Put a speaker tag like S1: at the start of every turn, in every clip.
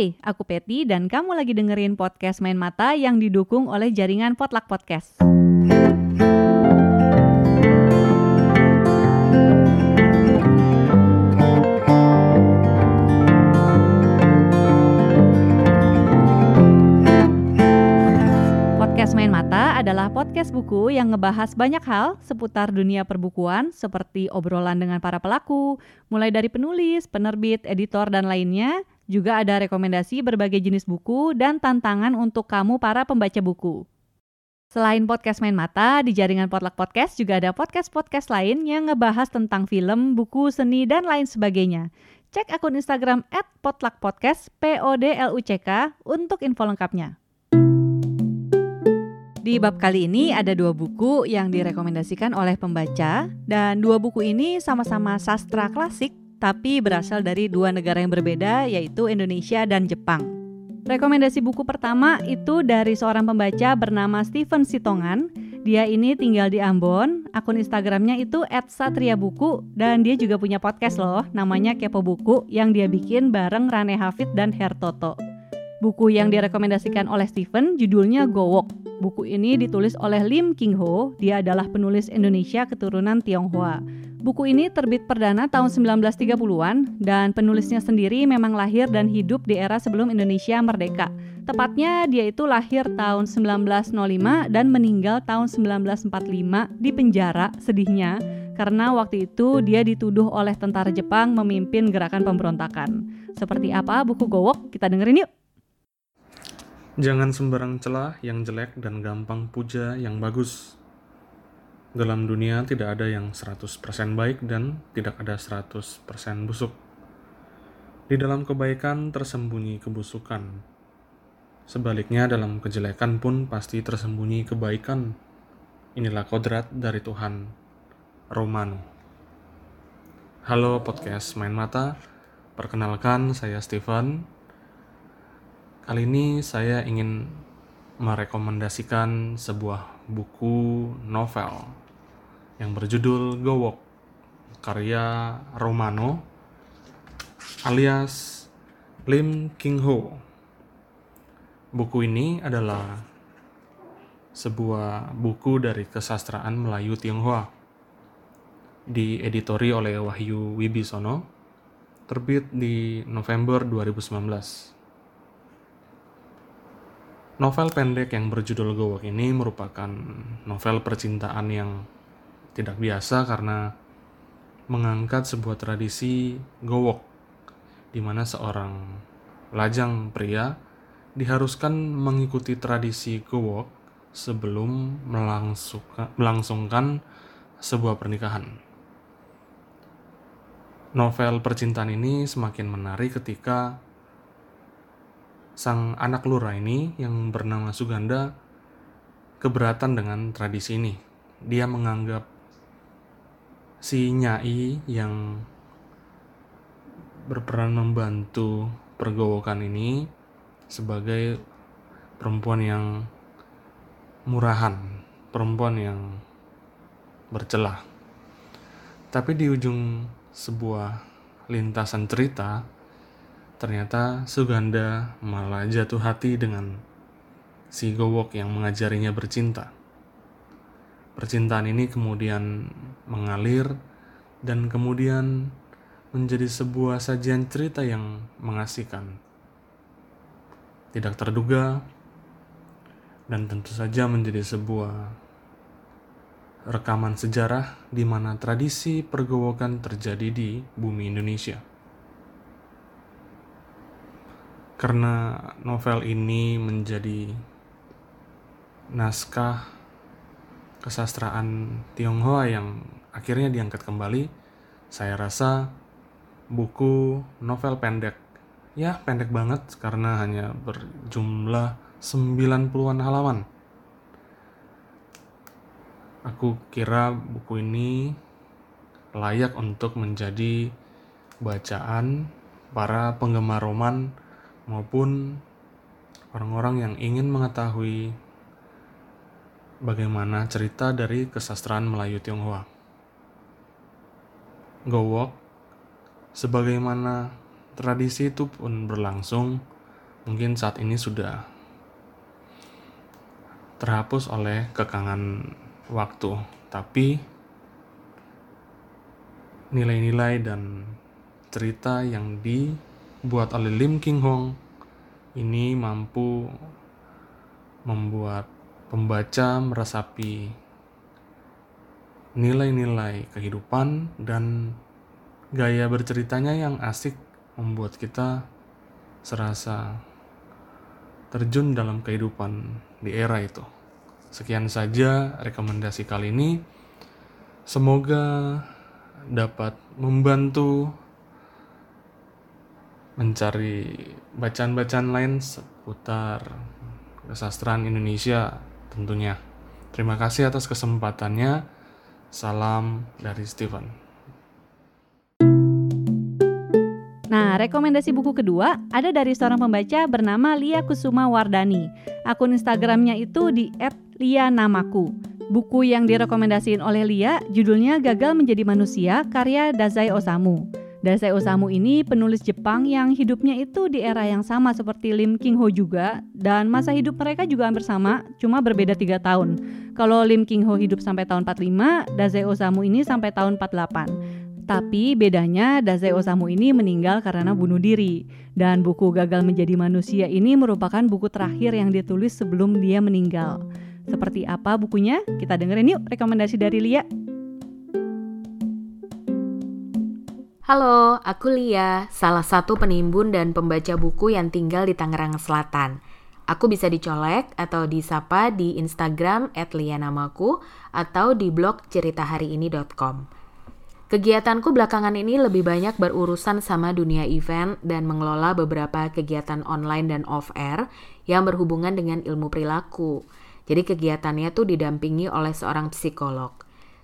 S1: Hai, aku Peti dan kamu lagi dengerin podcast Main Mata yang didukung oleh jaringan Potluck Podcast. Podcast Main Mata adalah podcast buku yang ngebahas banyak hal seputar dunia perbukuan seperti obrolan dengan para pelaku, mulai dari penulis, penerbit, editor, dan lainnya. Juga ada rekomendasi berbagai jenis buku dan tantangan untuk kamu para pembaca buku. Selain podcast Main Mata, di jaringan Potluck Podcast juga ada podcast-podcast lain yang ngebahas tentang film, buku, seni, dan lain sebagainya. Cek akun Instagram at potluckpodcast, P-O-D-L-U-C-K, untuk info lengkapnya. Di bab kali ini ada dua buku yang direkomendasikan oleh pembaca dan dua buku ini sama-sama sastra klasik tapi berasal dari dua negara yang berbeda yaitu Indonesia dan Jepang. Rekomendasi buku pertama itu dari seorang pembaca bernama Steven Sitongan. Dia ini tinggal di Ambon, akun Instagramnya itu @satriabuku dan dia juga punya podcast loh, namanya Kepo Buku yang dia bikin bareng Rane Hafid dan Hertoto. Buku yang direkomendasikan oleh Steven judulnya Gowok. Buku ini ditulis oleh Lim King Ho, dia adalah penulis Indonesia keturunan Tionghoa. Buku ini terbit perdana tahun 1930-an dan penulisnya sendiri memang lahir dan hidup di era sebelum Indonesia merdeka. Tepatnya dia itu lahir tahun 1905 dan meninggal tahun 1945 di penjara sedihnya karena waktu itu dia dituduh oleh tentara Jepang memimpin gerakan pemberontakan. Seperti apa buku Gowok? Kita dengerin yuk.
S2: Jangan sembarang celah yang jelek dan gampang puja yang bagus. Dalam dunia tidak ada yang 100% baik dan tidak ada 100% busuk. Di dalam kebaikan tersembunyi kebusukan. Sebaliknya dalam kejelekan pun pasti tersembunyi kebaikan. Inilah kodrat dari Tuhan. Romano. Halo podcast Main Mata. Perkenalkan saya Steven. Kali ini saya ingin merekomendasikan sebuah buku novel yang berjudul Gowok karya Romano alias Lim King Ho. Buku ini adalah sebuah buku dari kesastraan Melayu Tionghoa dieditori oleh Wahyu Wibisono terbit di November 2019. Novel pendek yang berjudul Gowok ini merupakan novel percintaan yang tidak biasa karena mengangkat sebuah tradisi gowok di mana seorang lajang pria diharuskan mengikuti tradisi gowok sebelum melangsungkan sebuah pernikahan. Novel percintaan ini semakin menarik ketika sang anak lurah ini yang bernama Suganda keberatan dengan tradisi ini. Dia menganggap si Nyai yang berperan membantu pergowokan ini sebagai perempuan yang murahan, perempuan yang bercelah. Tapi di ujung sebuah lintasan cerita, ternyata Suganda malah jatuh hati dengan si Gowok yang mengajarinya bercinta. Percintaan ini kemudian mengalir dan kemudian menjadi sebuah sajian cerita yang mengasihkan. Tidak terduga dan tentu saja menjadi sebuah rekaman sejarah di mana tradisi pergowokan terjadi di bumi Indonesia. Karena novel ini menjadi naskah kesastraan Tionghoa yang akhirnya diangkat kembali, saya rasa buku novel pendek, ya pendek banget karena hanya berjumlah 90-an halaman. Aku kira buku ini layak untuk menjadi bacaan para penggemar roman maupun orang-orang yang ingin mengetahui bagaimana cerita dari kesastraan Melayu Tionghoa. Gowok, sebagaimana tradisi itu pun berlangsung mungkin saat ini sudah terhapus oleh kekangan waktu, tapi nilai-nilai dan cerita yang dibuat oleh Lim King Hong ini mampu membuat pembaca meresapi nilai-nilai kehidupan dan gaya berceritanya yang asik membuat kita serasa terjun dalam kehidupan di era itu. Sekian saja rekomendasi kali ini. Semoga dapat membantu mencari bacaan-bacaan lain seputar kesastraan Indonesia tentunya. Terima kasih atas kesempatannya. Salam dari Steven.
S1: Nah, rekomendasi buku kedua ada dari seorang pembaca bernama Lia Kusuma Wardani. Akun Instagramnya itu di @lia_namaku. Buku yang direkomendasiin oleh Lia judulnya Gagal Menjadi Manusia karya Dazai Osamu. Dazai Osamu ini penulis Jepang yang hidupnya itu di era yang sama seperti Lim King Ho juga dan masa hidup mereka juga hampir sama, cuma berbeda tiga tahun. Kalau Lim King Ho hidup sampai tahun 45, Dazai Osamu ini sampai tahun 48. Tapi bedanya Dazai Osamu ini meninggal karena bunuh diri. Dan buku Gagal Menjadi Manusia ini merupakan buku terakhir yang ditulis sebelum dia meninggal. Seperti apa bukunya? Kita dengerin yuk rekomendasi dari Lia.
S3: Halo, aku Lia, salah satu penimbun dan pembaca buku yang tinggal di Tangerang Selatan. Aku bisa dicolek atau disapa di Instagram @lianamaku atau di blog ceritahariini.com. Kegiatanku belakangan ini lebih banyak berurusan sama dunia event dan mengelola beberapa kegiatan online dan off-air yang berhubungan dengan ilmu perilaku. Jadi kegiatannya tuh didampingi oleh seorang psikolog.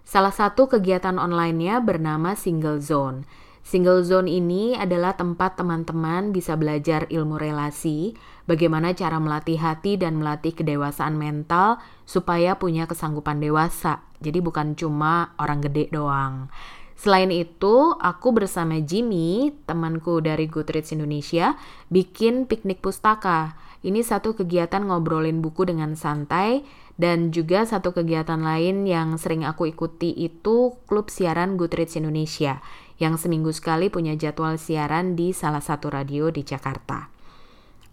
S3: Salah satu kegiatan online-nya bernama Single Zone. Single Zone ini adalah tempat teman-teman bisa belajar ilmu relasi, bagaimana cara melatih hati dan melatih kedewasaan mental supaya punya kesanggupan dewasa. Jadi bukan cuma orang gede doang. Selain itu, aku bersama Jimmy, temanku dari Goodreads Indonesia, bikin piknik pustaka. Ini satu kegiatan ngobrolin buku dengan santai dan juga satu kegiatan lain yang sering aku ikuti itu klub siaran Goodreads Indonesia yang seminggu sekali punya jadwal siaran di salah satu radio di Jakarta.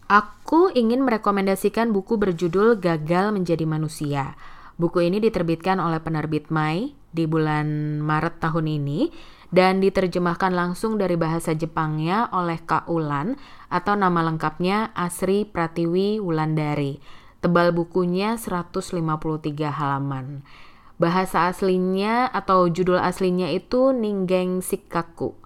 S3: Aku ingin merekomendasikan buku berjudul Gagal Menjadi Manusia. Buku ini diterbitkan oleh penerbit Mai di bulan Maret tahun ini dan diterjemahkan langsung dari bahasa Jepangnya oleh Kak Ulan atau nama lengkapnya Asri Pratiwi Wulandari. Tebal bukunya 153 halaman. Bahasa aslinya atau judul aslinya itu Ninggeng Sikaku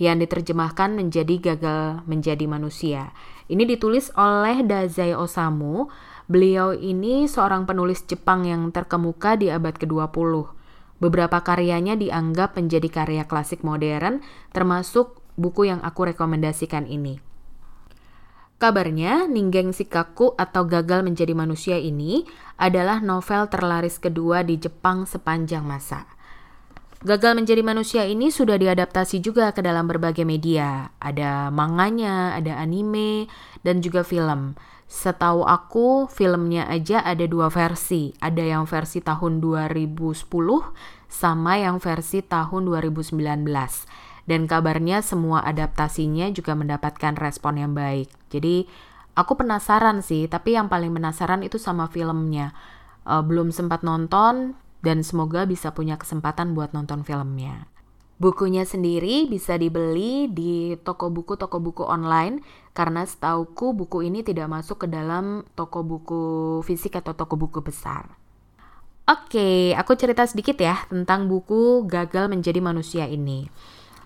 S3: yang diterjemahkan menjadi gagal menjadi manusia. Ini ditulis oleh Dazai Osamu. Beliau ini seorang penulis Jepang yang terkemuka di abad ke-20 Beberapa karyanya dianggap menjadi karya klasik modern, termasuk buku yang aku rekomendasikan ini. Kabarnya, Ninggeng Sikaku atau Gagal Menjadi Manusia ini adalah novel terlaris kedua di Jepang sepanjang masa. Gagal Menjadi Manusia ini sudah diadaptasi juga ke dalam berbagai media. Ada manganya, ada anime, dan juga film. Setahu aku filmnya aja ada dua versi. Ada yang versi tahun 2010 sama yang versi tahun 2019. Dan kabarnya semua adaptasinya juga mendapatkan respon yang baik. Jadi aku penasaran sih, tapi yang paling penasaran itu sama filmnya. Uh, belum sempat nonton dan semoga bisa punya kesempatan buat nonton filmnya. Bukunya sendiri bisa dibeli di toko buku-toko buku online karena setauku buku ini tidak masuk ke dalam toko buku fisik atau toko buku besar. Oke, aku cerita sedikit ya tentang buku Gagal Menjadi Manusia ini.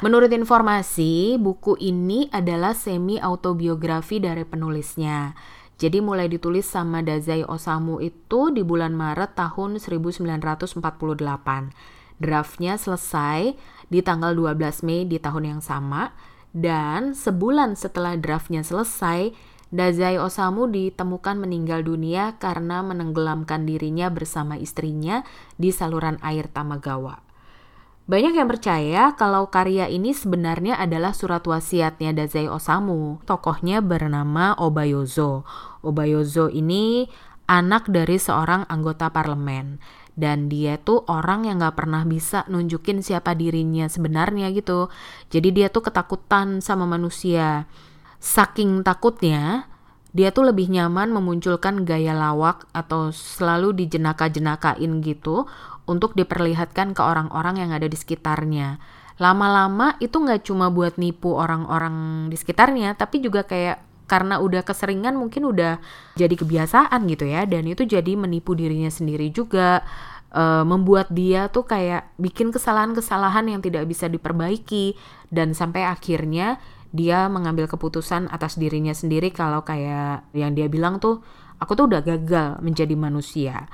S3: Menurut informasi, buku ini adalah semi autobiografi dari penulisnya. Jadi mulai ditulis sama Dazai Osamu itu di bulan Maret tahun 1948. Draftnya selesai di tanggal 12 Mei di tahun yang sama dan sebulan setelah draftnya selesai, Dazai Osamu ditemukan meninggal dunia karena menenggelamkan dirinya bersama istrinya di saluran air Tamagawa. Banyak yang percaya kalau karya ini sebenarnya adalah surat wasiatnya Dazai Osamu. Tokohnya bernama Obayozo. Obayozo ini anak dari seorang anggota parlemen dan dia tuh orang yang gak pernah bisa nunjukin siapa dirinya sebenarnya gitu. Jadi dia tuh ketakutan sama manusia. Saking takutnya, dia tuh lebih nyaman memunculkan gaya lawak atau selalu dijenaka-jenakain gitu untuk diperlihatkan ke orang-orang yang ada di sekitarnya. Lama-lama itu nggak cuma buat nipu orang-orang di sekitarnya, tapi juga kayak karena udah keseringan mungkin udah jadi kebiasaan gitu ya, dan itu jadi menipu dirinya sendiri juga, e, membuat dia tuh kayak bikin kesalahan-kesalahan yang tidak bisa diperbaiki, dan sampai akhirnya dia mengambil keputusan atas dirinya sendiri kalau kayak yang dia bilang tuh, aku tuh udah gagal menjadi manusia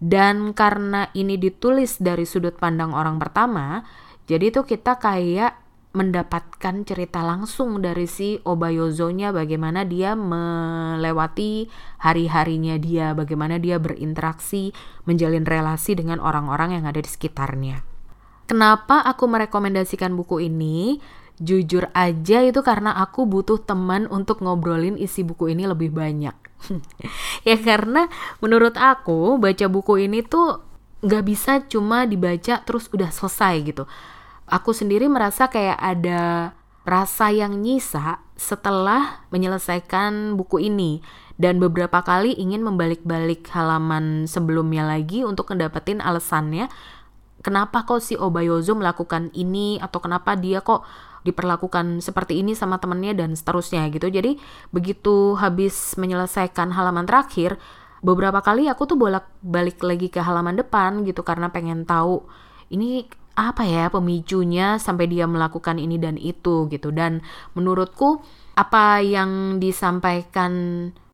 S3: dan karena ini ditulis dari sudut pandang orang pertama, jadi tuh kita kayak mendapatkan cerita langsung dari si Obayozonya bagaimana dia melewati hari-harinya dia, bagaimana dia berinteraksi, menjalin relasi dengan orang-orang yang ada di sekitarnya. Kenapa aku merekomendasikan buku ini? Jujur aja itu karena aku butuh teman untuk ngobrolin isi buku ini lebih banyak. ya karena menurut aku baca buku ini tuh nggak bisa cuma dibaca terus udah selesai gitu. Aku sendiri merasa kayak ada rasa yang nyisa setelah menyelesaikan buku ini dan beberapa kali ingin membalik-balik halaman sebelumnya lagi untuk ngedapetin alasannya kenapa kok si Obayozo melakukan ini atau kenapa dia kok diperlakukan seperti ini sama temennya dan seterusnya gitu. Jadi begitu habis menyelesaikan halaman terakhir beberapa kali aku tuh bolak balik lagi ke halaman depan gitu karena pengen tahu ini apa ya pemicunya sampai dia melakukan ini dan itu gitu. Dan menurutku apa yang disampaikan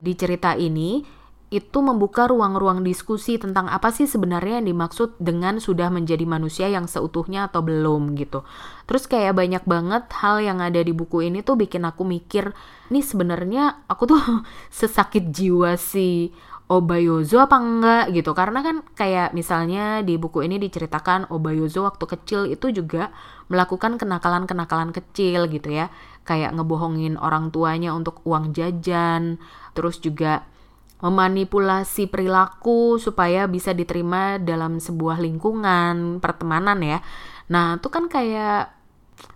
S3: di cerita ini itu membuka ruang-ruang diskusi tentang apa sih sebenarnya yang dimaksud dengan sudah menjadi manusia yang seutuhnya atau belum gitu. Terus kayak banyak banget hal yang ada di buku ini tuh bikin aku mikir, ini sebenarnya aku tuh sesakit jiwa si Obayozo apa enggak gitu. Karena kan kayak misalnya di buku ini diceritakan Obayozo waktu kecil itu juga melakukan kenakalan-kenakalan kecil gitu ya. Kayak ngebohongin orang tuanya untuk uang jajan, terus juga memanipulasi perilaku supaya bisa diterima dalam sebuah lingkungan pertemanan ya. Nah, itu kan kayak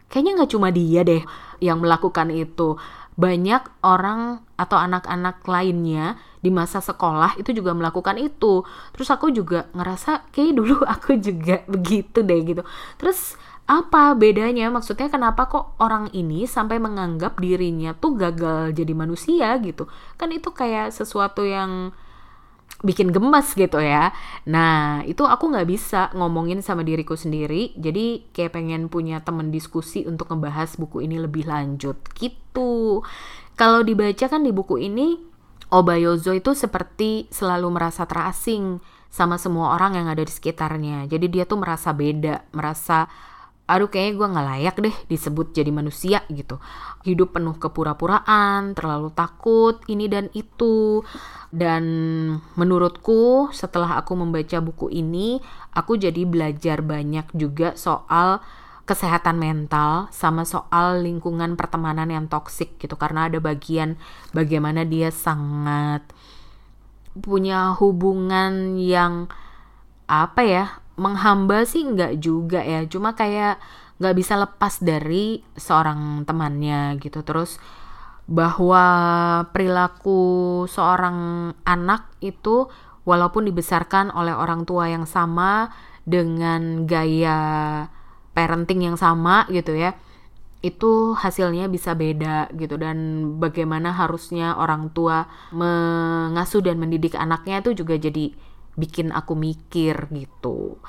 S3: kayaknya nggak cuma dia deh yang melakukan itu. Banyak orang atau anak-anak lainnya di masa sekolah itu juga melakukan itu. Terus aku juga ngerasa kayak dulu aku juga begitu deh gitu. Terus apa bedanya? Maksudnya kenapa kok orang ini sampai menganggap dirinya tuh gagal jadi manusia gitu? Kan itu kayak sesuatu yang bikin gemes gitu ya. Nah itu aku nggak bisa ngomongin sama diriku sendiri. Jadi kayak pengen punya temen diskusi untuk ngebahas buku ini lebih lanjut gitu. Kalau dibaca kan di buku ini Obayozo itu seperti selalu merasa terasing sama semua orang yang ada di sekitarnya. Jadi dia tuh merasa beda merasa aduh kayaknya gue nggak layak deh disebut jadi manusia gitu. Hidup penuh kepura-puraan terlalu takut ini dan itu. Dan menurutku setelah aku membaca buku ini aku jadi belajar banyak juga soal kesehatan mental sama soal lingkungan pertemanan yang toksik gitu. Karena ada bagian bagaimana dia sangat punya hubungan yang apa ya menghamba sih nggak juga ya. Cuma kayak nggak bisa lepas dari seorang temannya gitu. Terus bahwa perilaku seorang anak itu walaupun dibesarkan oleh orang tua yang sama dengan gaya parenting yang sama gitu ya itu hasilnya bisa beda gitu. Dan bagaimana harusnya orang tua mengasuh dan mendidik anaknya itu juga jadi bikin aku mikir gitu.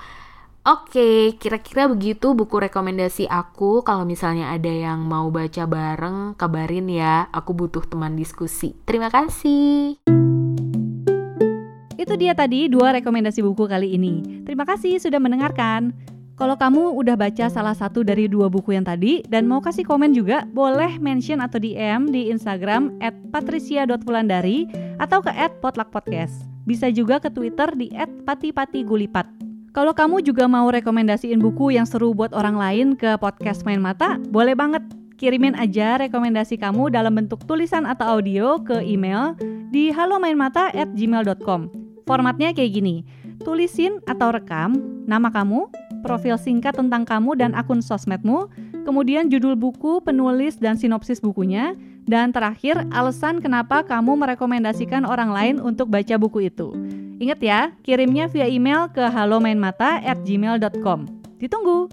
S3: Oke, kira-kira begitu buku rekomendasi aku. Kalau misalnya ada yang mau baca bareng, kabarin ya. Aku butuh teman diskusi. Terima kasih.
S1: Itu dia tadi dua rekomendasi buku kali ini. Terima kasih sudah mendengarkan. Kalau kamu udah baca salah satu dari dua buku yang tadi dan mau kasih komen juga, boleh mention atau DM di Instagram at atau ke at potluckpodcast. Bisa juga ke Twitter di @patipatigulipat. Kalau kamu juga mau rekomendasiin buku yang seru buat orang lain ke podcast Main Mata, boleh banget. Kirimin aja rekomendasi kamu dalam bentuk tulisan atau audio ke email di halomainmata@gmail.com. Formatnya kayak gini. Tulisin atau rekam nama kamu, profil singkat tentang kamu dan akun sosmedmu, kemudian judul buku, penulis dan sinopsis bukunya, dan terakhir alasan kenapa kamu merekomendasikan orang lain untuk baca buku itu. Ingat ya, kirimnya via email ke halomainmata@gmail.com. Ditunggu.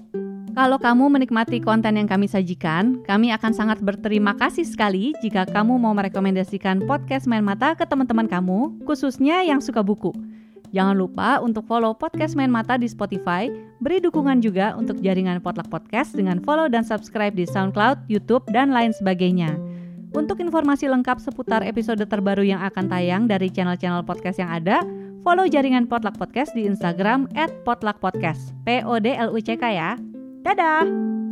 S1: Kalau kamu menikmati konten yang kami sajikan, kami akan sangat berterima kasih sekali jika kamu mau merekomendasikan podcast Main Mata ke teman-teman kamu, khususnya yang suka buku. Jangan lupa untuk follow podcast Main Mata di Spotify, beri dukungan juga untuk jaringan Potluck Podcast dengan follow dan subscribe di SoundCloud, YouTube, dan lain sebagainya. Untuk informasi lengkap seputar episode terbaru yang akan tayang dari channel-channel podcast yang ada, Follow jaringan Potluck Podcast di Instagram @potluckpodcast. P O D L U C K ya. Dadah.